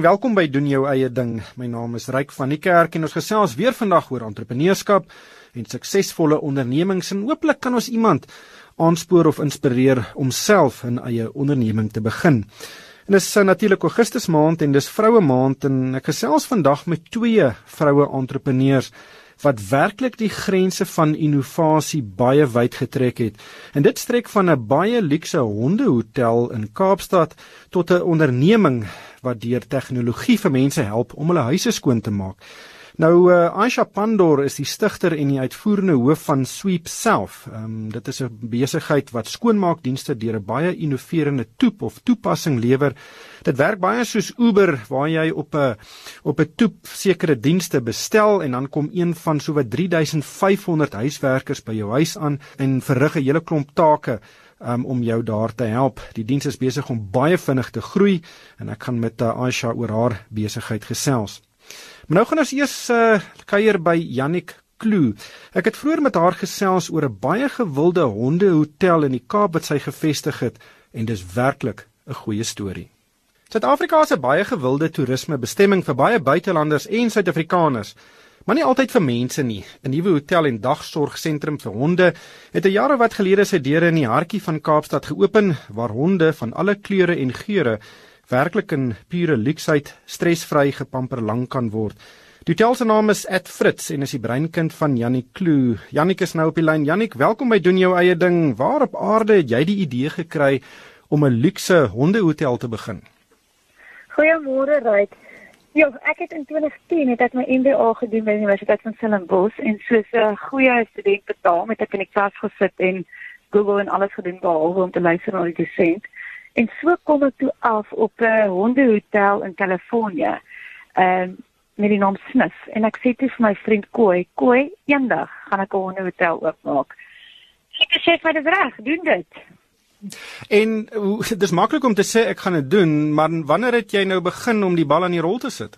Welkom by doen jou eie ding. My naam is Ryk van die Kerk en ons gesels weer vandag oor entrepreneurskap en suksesvolle ondernemings en hooplik kan ons iemand aanspoor of inspireer om self 'n eie onderneming te begin. En dit is uh, natuurlik Augustus maand en dis vroue maand en ek gesels vandag met twee vroue entrepreneurs wat werklik die grense van innovasie baie wyd getrek het. En dit strek van 'n baie luukse hondehotel in Kaapstad tot 'n onderneming wat deur tegnologie vir mense help om hulle huise skoon te maak. Nou uh, Aisha Pandor is die stigter en die uitvoerende hoof van Sweep Self. Ehm um, dit is 'n besigheid wat skoonmaakdienste deur 'n baie innoverende toep of toepassing lewer. Dit werk baie soos Uber waar jy op 'n op 'n toep sekere dienste bestel en dan kom een van sowat 3500 huiswerkers by jou huis aan en verrig 'n hele klomp take um, om jou daar te help. Die diens is besig om baie vinnig te groei en ek gaan met uh, Aisha oor haar besigheid gesels. Maar nou gaan ons eers uh, kuier by Jannik Kloo. Ek het vroeër met haar gesels oor 'n baie gewilde hondehotel in die Kaap wat sy gevestig het en dis werklik 'n goeie storie. Suid-Afrika is 'n baie gewilde toerismebestemming vir baie buitelanders en Suid-Afrikaners. Maar nie altyd vir mense nie. 'n Nuwe hotel en dagsorgsentrum vir honde het 'n jaar wat gelede sy deure in die hartjie van Kaapstad geopen waar honde van alle kleure en geure werklik in pure luksheid stresvry gepamper lank kan word. Die hotel se naam is At Fritz en is die breinkind van Jannie Kloo. Jannik is nou op die lyn. Jannik, welkom by doen jou eie ding. Waar op aarde het jy die idee gekry om 'n luukse hondehotel te begin? Goeiemôre, Ryk. Ja, ek het in 2010 het ek my MBA gedoen by die Universiteit van Stellenbosch en soos 'n goeie student betaal met ek in die klas gesit en Google en alles gedoen behalwe om te luister na die dosent. En so kom ek toe af op 'n hondehotel in Kalifornië. Ehm um, met die naam Smith en ek sê toe vir my vriend Koi, Koi, eendag gaan ek 'n hondehotel oopmaak. Ek sê vir die reg, doen dit. En dis maklik om te sê ek gaan dit doen, maar wanneer het jy nou begin om die bal aan die rol te sit?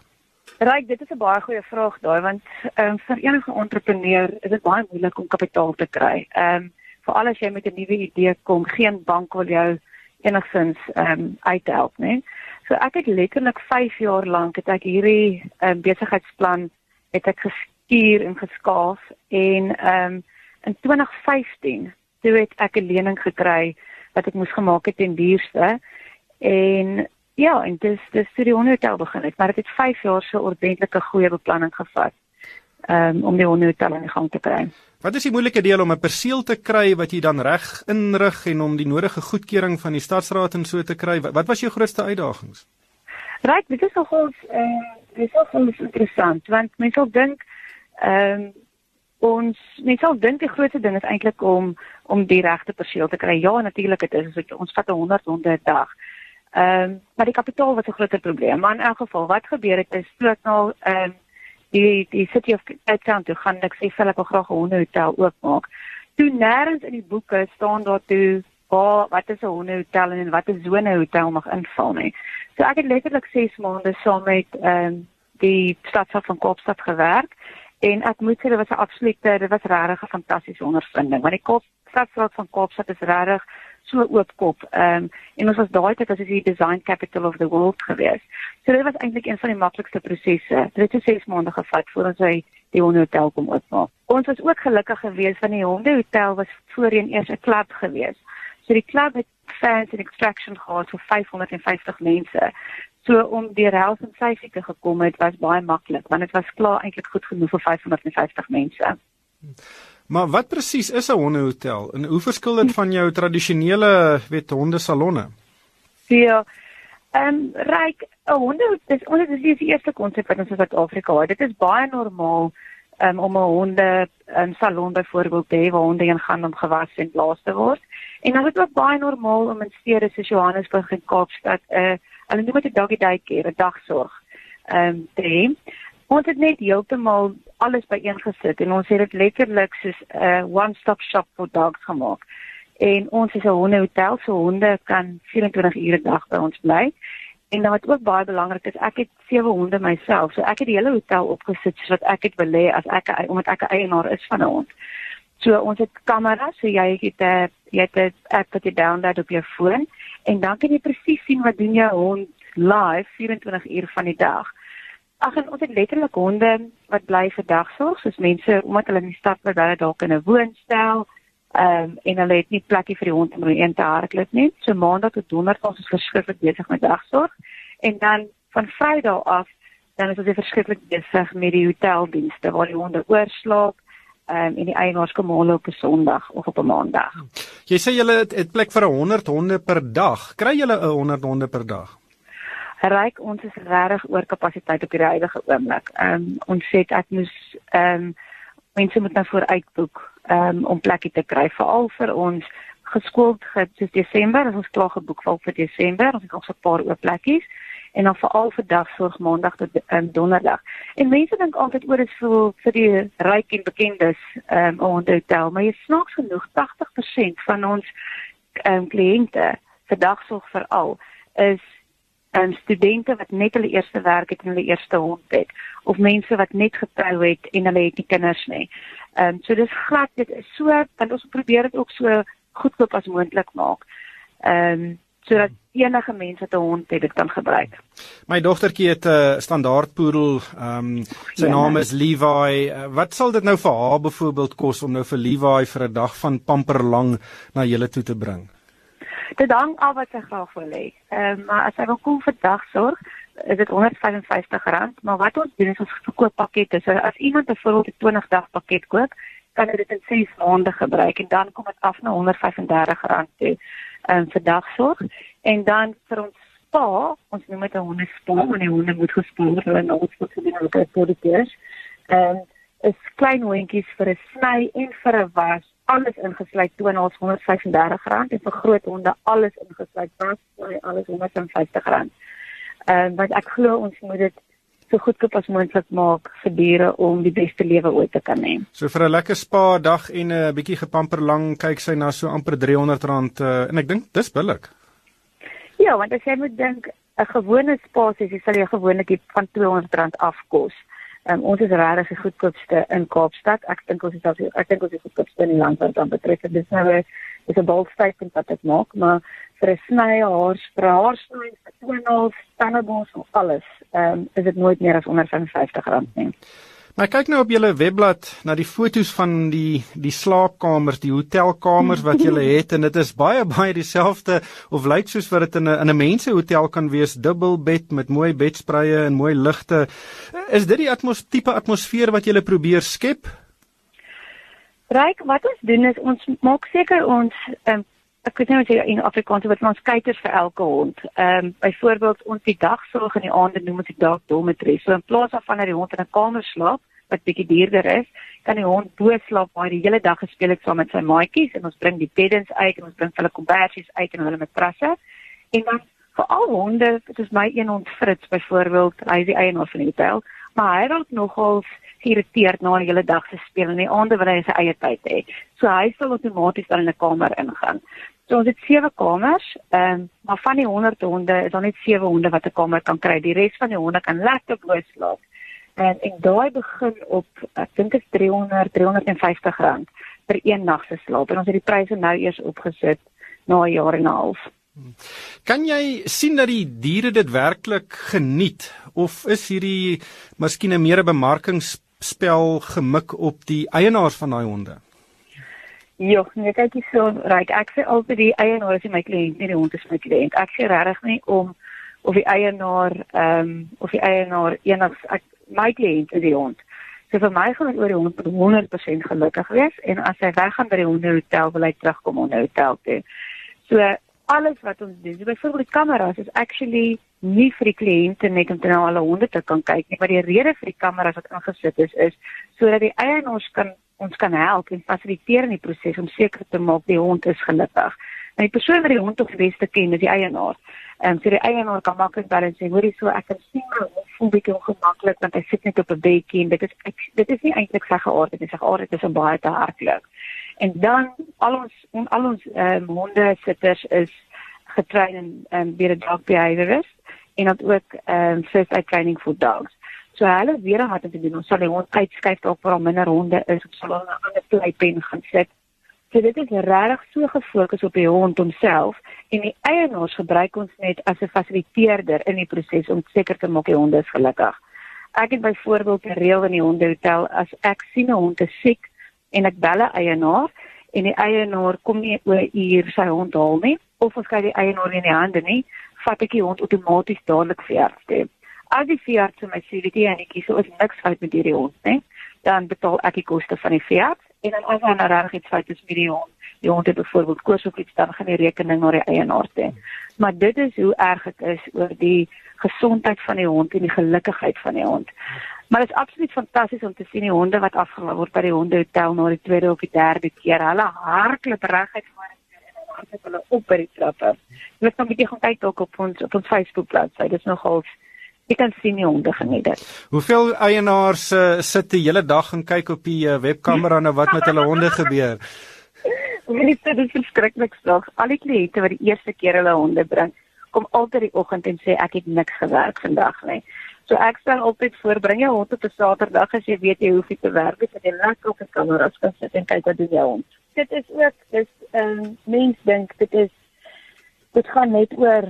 Ryk, dit is 'n baie goeie vraag daai want ehm um, vir enige entrepreneur is dit baie moeilik om kapitaal te kry. Ehm um, veral as jy met 'n nuwe idee kom, geen bank wil jou enigstens ehm um, uithelp, né? So ek het letterlik 5 jaar lank het ek hierdie ehm um, besigheidsplan het ek gestuur en geskaaf en ehm um, in 2015 toe het ek 'n lening gekry wat ek moes gemaak het ten duurste en ja, en dis dis toe die hotel begin het, maar dit het 5 jaar so ordentlike goeie beplanning gevat um, om die hotel aan die gang te kry. Wat is die moeilike deel om 'n perseel te kry wat jy dan reg inrig en om die nodige goedkeuring van die stadsraad en so te kry? Wat was jou grootste uitdagings? Right, dit is nogal eh uh, dit is nogal interessant want mense sal dink ehm um, ons mense sal dink die grootste ding is eintlik om om die regte perseel te kry. Ja, natuurlik dit is so ons vat 100 honde 'n dag. Ehm um, maar die kapitaal was 'n groot probleem. Maar in elk geval, wat gebeur het is toe ek nou ehm um, die die city of Cape Town toe gaan ek sê vir ek wil graag 'n hondehotel oopmaak. Toe nêrens in die boeke staan daar toe waar wat is 'n hondehotel en wat 'n sone hotel mag inval nie. So ek het letterlik 6 maande saam met ehm um, die stadsaak van Kaapstad gewerk en ek moet sê dit was 'n absolute dit was regtig 'n fantastiese ondervinding want die Kaapstad van Kaapstad is regtig so oopkop. Ehm um, en ons was daai tyd as die design capital of the world gewees. So dit was eintlik een van die maklikste prosesse. Dit het 6 maande gevat voordat hy die hotel kom oopmaak. Ons was ook gelukkig geweest van die hondehotel was voorheen eers 'n klub geweest. So die klub het fans en extraction gehad vir 550 mense. So om deur health and safety te gekom het was baie maklik want dit was klaar eintlik goed genoeg vir 550 mense. Maar wat presies is 'n hondehotel en hoe verskil dit van jou tradisionele weet hondesalonne? Ja. Ehm um, ryk 'n honde dis ons is die eerste konsep wat ons in Suid-Afrika het. Dit is baie normaal um, om 'n honde um, salon byvoorbeeld te hê waar honde in gaan om gewas en blaas te word. En dan is dit ook baie normaal om in stede soos Johannesburg en Kaapstad 'n uh, hulle noem dit 'n doggy daycare, 'n dagsorg ehm um, te hê. Ons het net heeltemal alles byeengesit en ons het dit letterlik soos 'n uh, one-stop shop vir dogs gemaak. En ons is 'n hondehotel, so honde kan 24 ure 'n dag by ons bly. En dan wat ook baie belangrik is, ek het sewe honde myself, so ek het die hele hotel opgesit sodat ek dit wil hê as ek omdat ek 'n eienaar is van 'n hond. So ons het kameras, so jy het 'n jy het 'n app wat jy download op jou foon en dan kan jy presies sien wat doen jou hond live 24 uur van die dag. Ag en ons het letterlik honde wat bly vir dagsorg, soos mense omdat hulle in die stad bly, hulle dalk in 'n woonstel, ehm um, en hulle het nie plekie vir die hond om in te hardloop nie. So maandag tot donderdag ons is verskriklik besig met dagsorg en dan van Vrydag af dan is ons verskriklik besig met die hoteldienste waar die honde oorslaap um, en die eienaars kom hulle op 'n Sondag of op 'n Maandag. Jy sê julle het, het plek vir 100 honde per dag. Kry julle 'n 100 honde per dag? Ryk ons is regtig oor kapasiteit op hierdie huidige oomblik. Ehm um, ons sê ek moes ehm um, mense moet nou vooruitboek ehm um, om plekke te kry veral vir ons geskoold het soos Desember, ons klaar geboek vir Desember, ons het nog so 'n paar oop plekkies en dan veral vir dagsorg maandag tot um, donderdag. En mense dink altyd oor dit vir vir die ryk en bekendes ehm um, om te hotel, maar jy snaaks genoeg 80% van ons ehm um, kliënte vir dagsorg veral is en um, studente wat net hulle eerste werk het en hulle eerste hond het of mense wat net getrou het en hulle het nie kinders nie. Ehm um, so dis glad dit is so want ons probeer dit ook so goedkoop as moontlik maak. Ehm um, sodat enige mens wat 'n hond het dit kan gebruik. My dogtertjie het 'n uh, standaard poedel. Ehm um, sy ja, naam is Levi. Uh, wat sal dit nou vir haar byvoorbeeld kos om nou vir Levi vir 'n dag van pamper lang na julle toe te bring? Dit hang af wat sy graag wil hê. Ehm um, maar as sy wil kom vir dagsorg, is dit R155, maar wat ons doen is ons verkoop pakkette. So as iemand byvoorbeeld 'n 20 dag pakket koop, kan hy dit in 6 maande gebruik en dan kom dit af na R135 toe um, vir dagsorg en dan vir ons spa, ons noem dit 'n hondespa, want die honde moet gespoor word en ons moet kry vir die keers. Ehm is klein hondjies vir 'n sny en vir 'n was, alles ingesluit ons R135 en vir groot honde alles ingesluit, was alles R150. Ehm um, want ek glo ons moet dit so goedkoop as moontlik maak vir diere om die beste lewe ooit te kan hê. So vir 'n lekker spa dag en 'n bietjie gepamper lang kyk sy na so amper R300 uh, en ek dink dis billik. Ja, want as jy moet dink 'n gewone spa sessie sal jy gewoonlik van R200 afkos. Um, ons is regtig die goedkoopste in Kaapstad. Ek dink ons is ek dink ons is die goedkoopste in die land wat dan betref. Dit is nou 'n is 'n bold statement wat ek maak, maar vir 'n sny haar, vir haarsny, vir toenails, tandebors en alles, ehm um, is dit nooit meer as onder R50 nie. Maar kyk nou op julle webblad na die fotos van die die slaapkamers, die hotelkamers wat julle het en dit is baie baie dieselfde of lyk soos wat dit in 'n in 'n mensehotel kan wees, dubbel bed met mooi bedspreie en mooi ligte. Is dit die atmos tipe atmosfeer wat julle probeer skep? Ryk, wat ons doen is ons maak seker ons um, ek nie wat jy in Afrikaans wat ons kykers vir elke hond. Ehm um, byvoorbeeld ons die dag sorg in die aande noem ons die dag dormitory. So in plaas daarvan dat die hond in 'n kamer slaap wat bietjie duurder is, kan die hond bo slaap waar die hele dag gespeel het saam met sy maatjies en ons bring die beddens uit en ons bring hulle kombersies uit en hulle matrasse. En dan vir al honde, dit is my een hond Fritz byvoorbeeld, hy is die eienaar van die hotel, maar hy raak nogal geïrriteerd na 'n hele dag se speel en die aande wil hy sy eie tyd hê. So hy sal outomaties dan in 'n kamer ingaan. So ons het sewe kamers, ehm um, maar van die 100 honde is daar net sewe honde wat 'n kamer kan kry. Die res van die honde kan lekker bloot slaap. En en daai begin op ek dink is 300 350 rand vir een nag se slaap. En ons het die pryse nou eers opgesit na 'n jaar en 'n half. Kan jy sien dat die diere dit werklik geniet of is hierdie miskien 'n meer bemarkingsspel gemik op die eienaars van daai honde? Ja, nee, kyk hier so, reg. Ek sê altyd die eienaar is my kliënt, nie die hond is my kliënt. Ek sê regtig nie om of die eienaar ehm um, of die eienaar enigs ek my kliënt is die hond. So vir my gaan dit oor die hond 100% gelukkig wees en as hy weggaan by die hondehotel wil hy terugkom die hotel toe. So alles wat ons doen, so byvoorbeeld die kameras is actually nie vir die kliënte net om te na alle honde te kan kyk nie, maar die rede vir die kameras wat ingesit is is sodat die eienaars kan ons kan help en fasiliteer in die proses om seker te maak die hond is gelukkig. En die persoon wat die hond tog die beste ken, is die eienaar. Ehm so die eienaar kan maklik dan sê, hoorie so ek kan sien hond voel bietjie ongemaklik want hy sit net op 'n bedjie en dit is ek, dit is nie eintlik sy geaardheid nie, sy geaardheid is om baie te hardloop. En dan al ons on, al ons ehm um, honde sitters is getrein in ehm um, weer 'n dog behaviorist en dan ook ehm um, first aid training for dogs. So hulle weer wat te doen. Ons sal die hond uitskuif dalk waar minder honde is. Ons sal aan 'n ander pleipen gaan sit So dit is regtig so gefokus op die hond homself en die eienaars gebruik ons net as 'n fasiliteerder in die proses om seker te maak die honde is gelukkig. Ek het byvoorbeeld 'n reël in die hondehotel as ek sien 'n hond is siek en ek bel 'n eienaar en die eienaar kom nie oor uur sy hond haal nie of ons kry die eienaar in die hande nie, vat ek die hond outomaties dadelik toe. As die veearts vir my sê dit hier en ek kies is niks fout met hierdie hond nie, dan betaal ek die koste van die veearts en dan as daar nou reg iets fout is met die hond, die hond het byvoorbeeld koors of iets dan gaan die rekening na die eienaar toe. Maar dit is hoe erg dit is oor die gesondheid van die hond en die gelukigheid van die hond. Maar dit is absoluut fantasties om te sien die honde wat afgelaai word by die hondehotel na die tweede of die derde keer. Hulle hardloop reguit voor en hardloop hulle op by die trappe. Jy moet net 'n bietjie gaan kyk ook op ons op ons Facebook bladsy. Dit is nogal Ek kan sien die honde geniet dit. Hoeveel eienaars uh, sit die hele dag en kyk op die uh, webkamera na wat met hulle honde gebeur? Dit is verskriklik snaaks. Al die kliënte wat die eerste keer hulle honde bring, kom altyd die oggend en sê ek het niks gewerk vandag nie. So ek stel altyd voor bring jou hond op 'n Saterdag as jy weet jy hoef nie te werk nie, dat jy lekker op die kameras kan sit en kyk wat doen jou hond. Dit is ook dis ehm um, mens dink dit is dit gaan net oor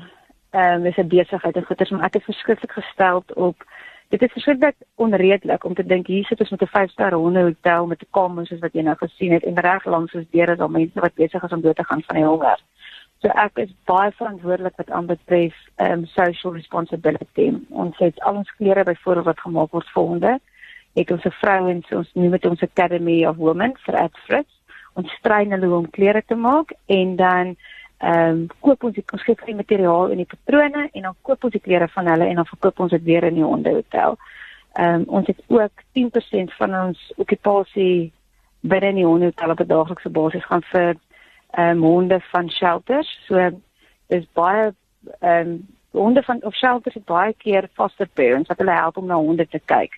ehm um, is 'n besigheid en goeders, maar ek is verskriklik gestel op dit is verskriklik onredelik om te dink hier sit ons met 'n 5-ster hondehotel met 'n kamer soos wat jy nou gesien het en reg langs ons deur is daar mense wat besig is om dood te gaan van die honger. So ek is baie verantwoordelik wat aanbetref um, social responsibility. Ons het al ons klere byvoorbeeld wat gemaak word vir honde. Het ons vrouens ons noem dit ons Academy of Women vir Adfrits. Ons train hulle om klere te maak en dan ehm um, koop ons die konskepte materiaal en die patrone en dan koop ons die klere van hulle en dan verkoop ons dit weer in die hondehotel. Ehm um, ons het ook 10% van ons okupasie binne in die hondehotel op 'n daaglikse basis gaan vir ehm um, honde van shelters. So dis baie ehm um, honde van of shelters het baie keer foster parents wat hulle help om na honde te kyk.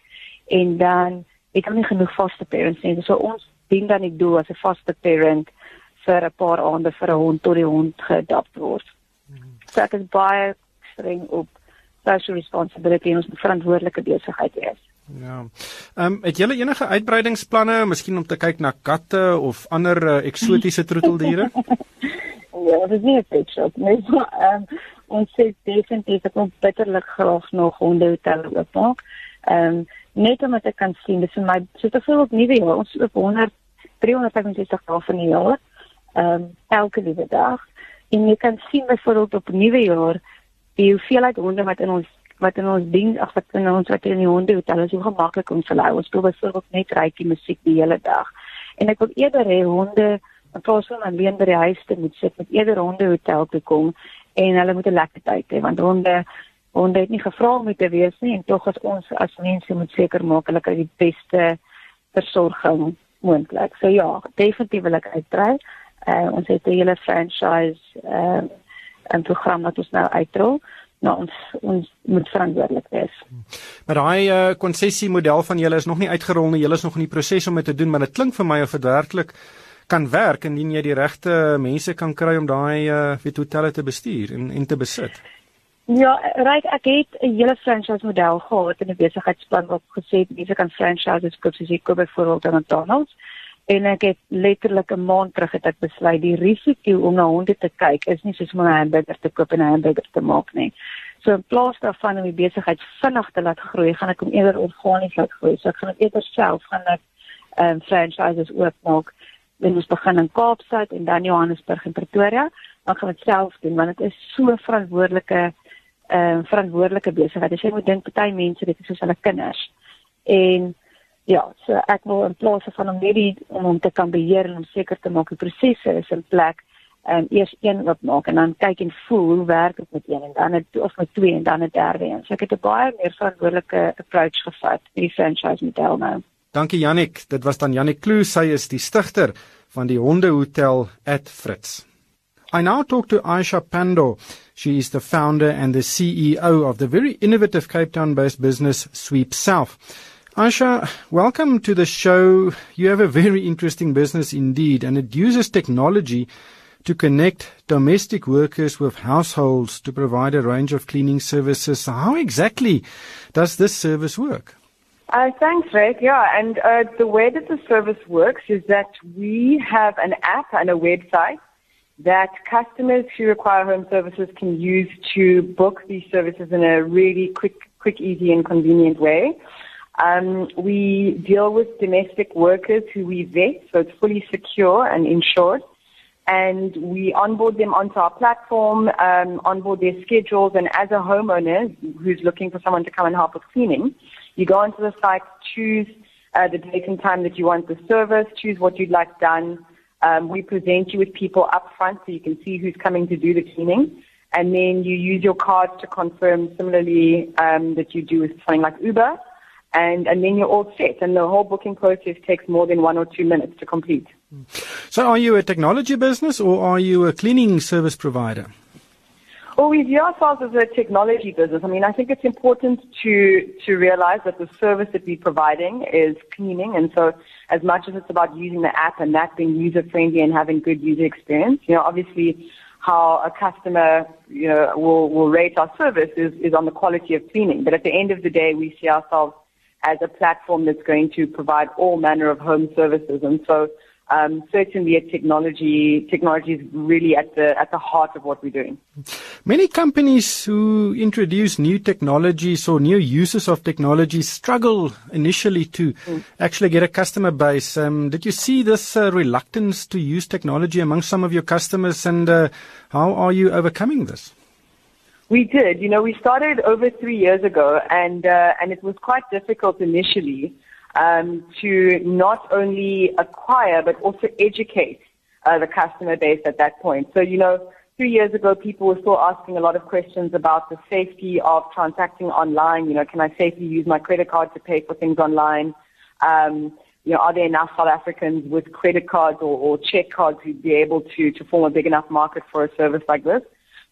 En dan het hulle nie genoeg foster parents nie. So ons dien dan die doel as 'n foster parent vir 'n paar aande vir 'n hond tot die hond geadapt word. So ek is baie streng op social responsibility en ons verantwoordelike besigheid is. Ja. Ehm um, het julle enige uitbreidingsplanne, miskien om te kyk na katte of ander uh, eksotiese troeteldiere? ja, dit is nie 'n pet shop nie. Ehm um, ons sê definitief dat ons bitterlik graag nog hondehotel oopmaak. Ehm um, net om te kan sien, dis vir my so te veel op nuwe jaar. Ons op 100 365 dae van die jaar ehm um, elke liewe dag en jy kan sien byvoorbeeld op nuwe jaar die hoeveelheid honde wat in ons wat in ons dien ag wat in ons wat in die honde hotel is hoe gemaklik ons hulle ons speel byvoorbeeld net rykie musiek die hele dag. En ek wil eerder hê honde in plaas van alleen by die huis te moet sit met eerder honde hotel toe kom en hulle moet 'n lekker tyd hê want honde honde het nie gevra om te wees nie en tog as ons as mense moet seker maak hulle kry die beste versorging moontlik. So ja definitief wil ek uitbrei. Uh, ons het 'n hele franchise uh, 'n program wat ons nou uitrol. Nou ons ons moet verantwoordelik wees. Maar daai uh, konsessie model van julle is nog nie uitgerol nie. Julle is nog in die proses om dit te doen, maar dit klink vir my of dit werklik kan werk indien jy die regte mense kan kry om daai uh, weet hotelle te bestuur en en te besit. Ja, reg ek het 'n hele franchise model gehad in 'n besigheidsplan wat gesê het mense kan franchises koop soos ek koop byvoorbeeld aan McDonald's en ek het letterlik 'n maand terug het ek besluit die risiko om na honde te kyk is nie soos om 'n hamburger te koop en 'n hamburger te maak nie. So in plaas daarvan om die besigheid vinnig te laat groei, gaan ek hom eerder organies laat groei. So ek gaan eerder self gaan ek ehm um, franchises oopmaak. Wanneer ons begin in Kaapstad en dan Johannesburg en Pretoria, dan gaan ek self doen want dit is so verantwoordelike ehm um, verantwoordelike besigheid. As jy moet dink party mense dit is soos hulle kinders. En ja, so ek wil in plaas van om net die om hom te kan beheer en om seker te maak die prosesse is in plek en um, eers een wat maak en dan kyk en voel hoe werk dit met een en dan het of met twee en dan 'n derde een. So ek het 'n baie meer verantwoordelike approach gevat met die franchise model nou. Dankie Jannik, dit was dan Jannik Kloo, sy is die stigter van die Hondehotel at Fritz. I now talk to Aisha Pando. She is the founder and the CEO of the very innovative Cape Town-based business Sweep South. Aisha, welcome to the show. You have a very interesting business indeed, and it uses technology to connect domestic workers with households to provide a range of cleaning services. How exactly does this service work? Uh, thanks, Rick. Yeah, and uh, the way that the service works is that we have an app and a website that customers who require home services can use to book these services in a really quick, quick, easy, and convenient way. Um, we deal with domestic workers who we vet, so it's fully secure and insured. And we onboard them onto our platform, um, onboard their schedules, and as a homeowner who's looking for someone to come and help with cleaning, you go onto the site, choose uh, the date and time that you want the service, choose what you'd like done. Um, we present you with people up front so you can see who's coming to do the cleaning. And then you use your card to confirm similarly um, that you do with something like Uber. And, and then you're all set. And the whole booking process takes more than one or two minutes to complete. So are you a technology business or are you a cleaning service provider? Well, we view ourselves as a technology business. I mean, I think it's important to to realize that the service that we're providing is cleaning, and so as much as it's about using the app and that being user friendly and having good user experience, you know, obviously how a customer, you know, will will rate our service is is on the quality of cleaning. But at the end of the day, we see ourselves as a platform that's going to provide all manner of home services, and so um, certainly, technology technology is really at the at the heart of what we're doing. Many companies who introduce new technologies or new uses of technology struggle initially to mm. actually get a customer base. Um, did you see this uh, reluctance to use technology among some of your customers, and uh, how are you overcoming this? We did. You know, we started over three years ago, and uh, and it was quite difficult initially um, to not only acquire but also educate uh, the customer base at that point. So, you know, three years ago, people were still asking a lot of questions about the safety of transacting online. You know, can I safely use my credit card to pay for things online? Um, you know, are there enough South Africans with credit cards or, or check cards who'd be able to, to form a big enough market for a service like this?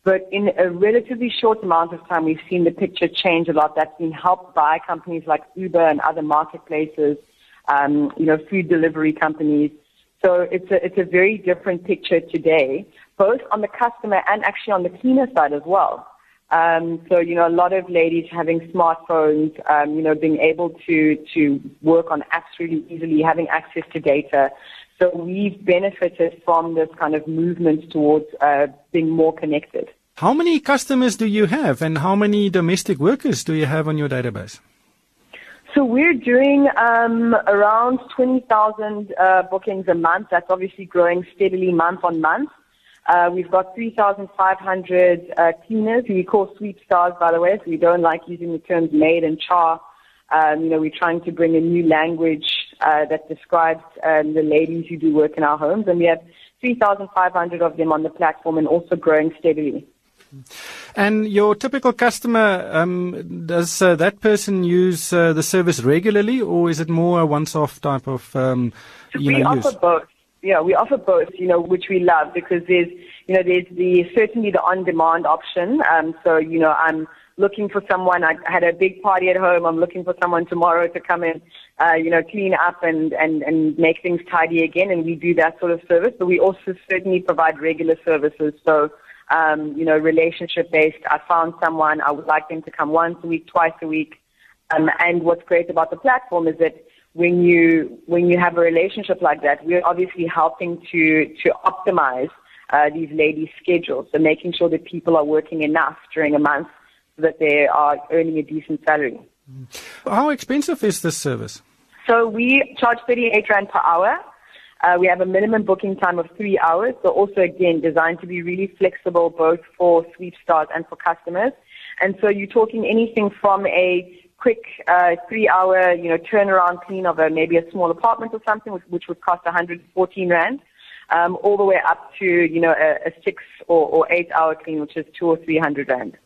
But in a relatively short amount of time, we've seen the picture change a lot. That's been helped by companies like Uber and other marketplaces, um, you know, food delivery companies. So it's a, it's a very different picture today, both on the customer and actually on the cleaner side as well. Um, so, you know, a lot of ladies having smartphones, um, you know, being able to, to work on apps really easily, having access to data. So we've benefited from this kind of movement towards uh, being more connected. How many customers do you have, and how many domestic workers do you have on your database? So we're doing um, around 20,000 uh, bookings a month. That's obviously growing steadily month on month. Uh, we've got 3,500 uh, cleaners who we call sweep stars, by the way, so we don't like using the terms maid and char. Um, you know, we're trying to bring a new language uh, that describes um, the ladies who do work in our homes, and we have 3,500 of them on the platform and also growing steadily. And your typical customer, um, does uh, that person use uh, the service regularly, or is it more a once-off type of um, you we know, offer use? both. Yeah, we offer both. You know, which we love because there's you know there's the certainly the on-demand option. Um, so you know I'm looking for someone. I had a big party at home. I'm looking for someone tomorrow to come in, uh, you know, clean up and, and, and make things tidy again. And we do that sort of service. But we also certainly provide regular services. So, um, you know, relationship based. I found someone. I would like them to come once a week, twice a week. Um, and what's great about the platform is that when you when you have a relationship like that, we're obviously helping to to optimize uh, these ladies' schedules, so making sure that people are working enough during a month that they are earning a decent salary. How expensive is this service? So we charge 38 Rand per hour. Uh, we have a minimum booking time of three hours. So also again designed to be really flexible both for sweep stars and for customers. And so you're talking anything from a quick uh, three-hour, you know, turnaround clean of a maybe a small apartment or something, which, which would cost 114 rand, um, all the way up to you know a, a six or, or eight-hour clean, which is two or three hundred rand.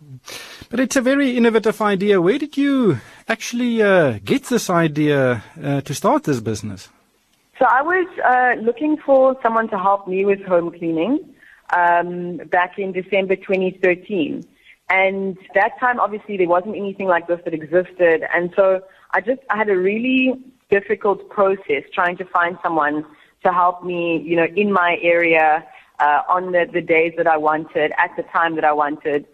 But it's a very innovative idea. Where did you actually uh, get this idea uh, to start this business? So I was uh, looking for someone to help me with home cleaning um, back in December 2013. And that time, obviously, there wasn't anything like this that existed. And so I just, I had a really difficult process trying to find someone to help me, you know, in my area, uh, on the, the days that I wanted, at the time that I wanted.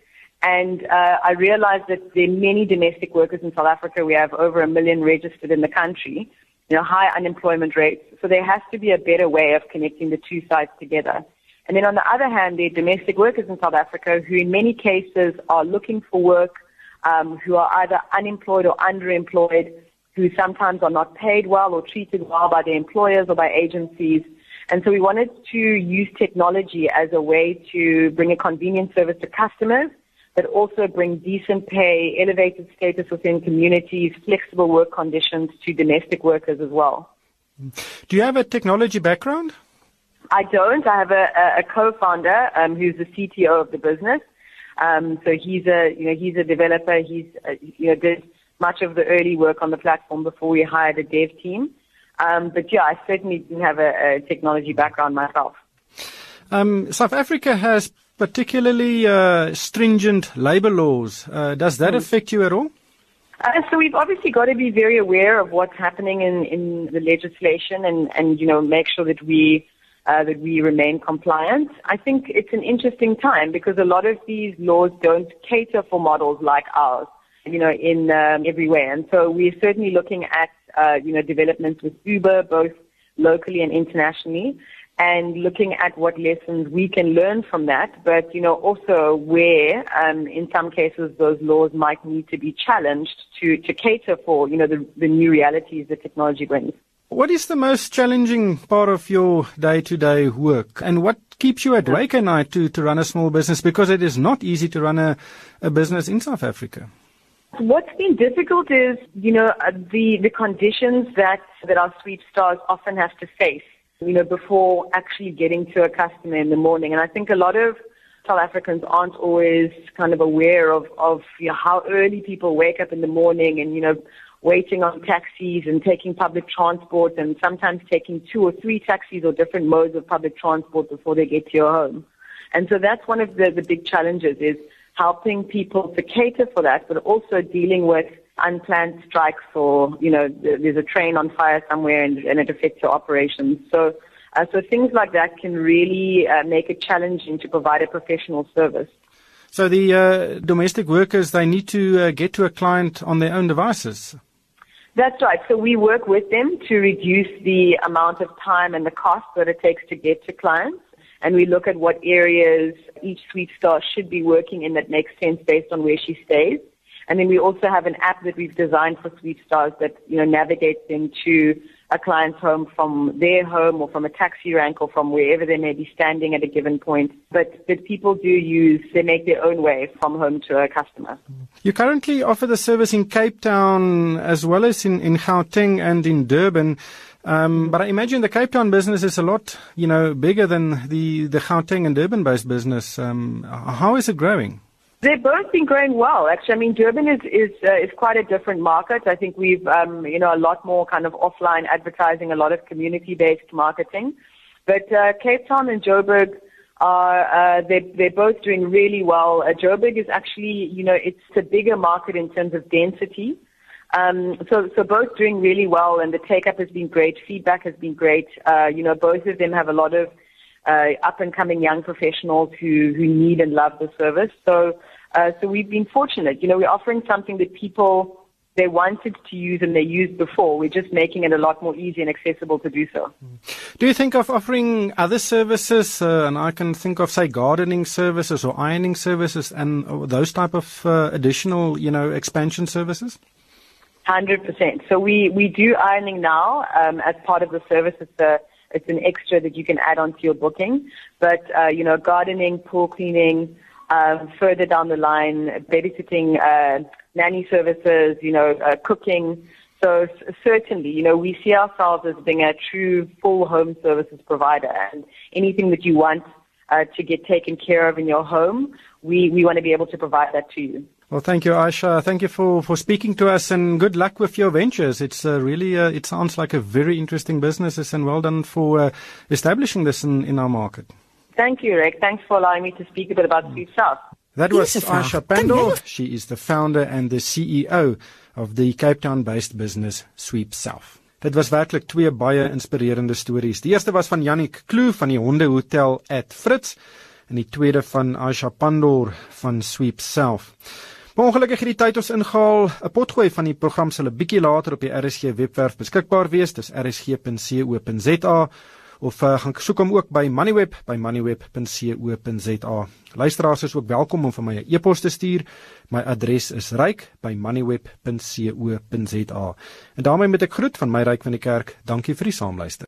And uh, I realized that there are many domestic workers in South Africa. We have over a million registered in the country, you know, high unemployment rates. So there has to be a better way of connecting the two sides together. And then on the other hand, there are domestic workers in South Africa who in many cases are looking for work, um, who are either unemployed or underemployed, who sometimes are not paid well or treated well by their employers or by agencies. And so we wanted to use technology as a way to bring a convenient service to customers, but also bring decent pay, elevated status within communities, flexible work conditions to domestic workers as well. Do you have a technology background? I don't. I have a, a co-founder um, who's the CTO of the business. Um, so he's a, you know, he's a developer. He's, uh, you know, did much of the early work on the platform before we hired a dev team. Um, but yeah, I certainly didn't have a, a technology background myself. Um, South Africa has particularly uh, stringent labor laws. Uh, does that mm. affect you at all? Uh, so we've obviously got to be very aware of what's happening in, in the legislation and, and you know make sure that we uh, that we remain compliant. I think it's an interesting time because a lot of these laws don't cater for models like ours, you know, in um, every way. And so we're certainly looking at, uh, you know, developments with Uber, both locally and internationally, and looking at what lessons we can learn from that, but, you know, also where, um, in some cases, those laws might need to be challenged to, to cater for, you know, the, the new realities that technology brings. What is the most challenging part of your day-to-day work, and what keeps you awake at night to, to run a small business? Because it is not easy to run a, a business in South Africa. What's been difficult is, you know, uh, the, the conditions that, that our sweep stars often have to face, you know, before actually getting to a customer in the morning. And I think a lot of South Africans aren't always kind of aware of, of you know, how early people wake up in the morning and, you know, waiting on taxis and taking public transport and sometimes taking two or three taxis or different modes of public transport before they get to your home. And so that's one of the, the big challenges is helping people to cater for that, but also dealing with unplanned strikes or, you know, there's a train on fire somewhere and, and it affects your operations. So, uh, so things like that can really uh, make it challenging to provide a professional service. So the uh, domestic workers, they need to uh, get to a client on their own devices. That's right. So we work with them to reduce the amount of time and the cost that it takes to get to clients. And we look at what areas each Sweet star should be working in that makes sense based on where she stays. And then we also have an app that we've designed for Sweet stars that, you know, navigates them to a client's home from their home or from a taxi rank or from wherever they may be standing at a given point. But, but people do use, they make their own way from home to a customer. You currently offer the service in Cape Town as well as in, in Gauteng and in Durban. Um, but I imagine the Cape Town business is a lot, you know, bigger than the, the Gauteng and Durban based business. Um, how is it growing? They've both been growing well. Actually, I mean, Durban is is uh, is quite a different market. I think we've um, you know a lot more kind of offline advertising, a lot of community based marketing. But uh, Cape Town and Joburg are uh, they they're both doing really well. Uh, Joburg is actually you know it's a bigger market in terms of density. Um, so so both doing really well, and the take up has been great. Feedback has been great. Uh, you know, both of them have a lot of uh, up and coming young professionals who, who need and love the service. So, uh, so we've been fortunate. You know, we're offering something that people they wanted to use and they used before. We're just making it a lot more easy and accessible to do so. Do you think of offering other services? Uh, and I can think of, say, gardening services or ironing services and uh, those type of uh, additional, you know, expansion services? Hundred percent. So we we do ironing now um, as part of the service. It's a it's an extra that you can add onto your booking. But, uh, you know, gardening, pool cleaning, um, further down the line, babysitting, uh, nanny services, you know, uh, cooking. So certainly, you know, we see ourselves as being a true full home services provider and anything that you want uh, to get taken care of in your home, we, we want to be able to provide that to you. Well, thank you, Aisha. Thank you for, for speaking to us and good luck with your ventures. It's uh, really, uh, it sounds like a very interesting business and well done for uh, establishing this in, in our market. Thank you, Rick. Thanks for allowing me to speak a bit about Sweep South. That was Aisha Pendle. She is the founder and the CEO of the Cape Town-based business Sweep South. Dit was werklik twee baie inspirerende stories. Die eerste was van Jannik Kloo van die Hondehotel at Fritz en die tweede van Aisha Pandor van Sweep Self. Maar ongelukkig het die tyd ons ingehaal. 'n Potgooi van die program sal 'n bietjie later op die RSG webwerf beskikbaar wees. Dis rsg.co.za of uh, gaan soek hom ook by Moneyweb by moneyweb.co.za. Luisteraars is ook welkom om vir my 'n e-pos te stuur. My adres is ryk@moneyweb.co.za. En daarmee met ek groet van my ryk van die kerk. Dankie vir die saamluister.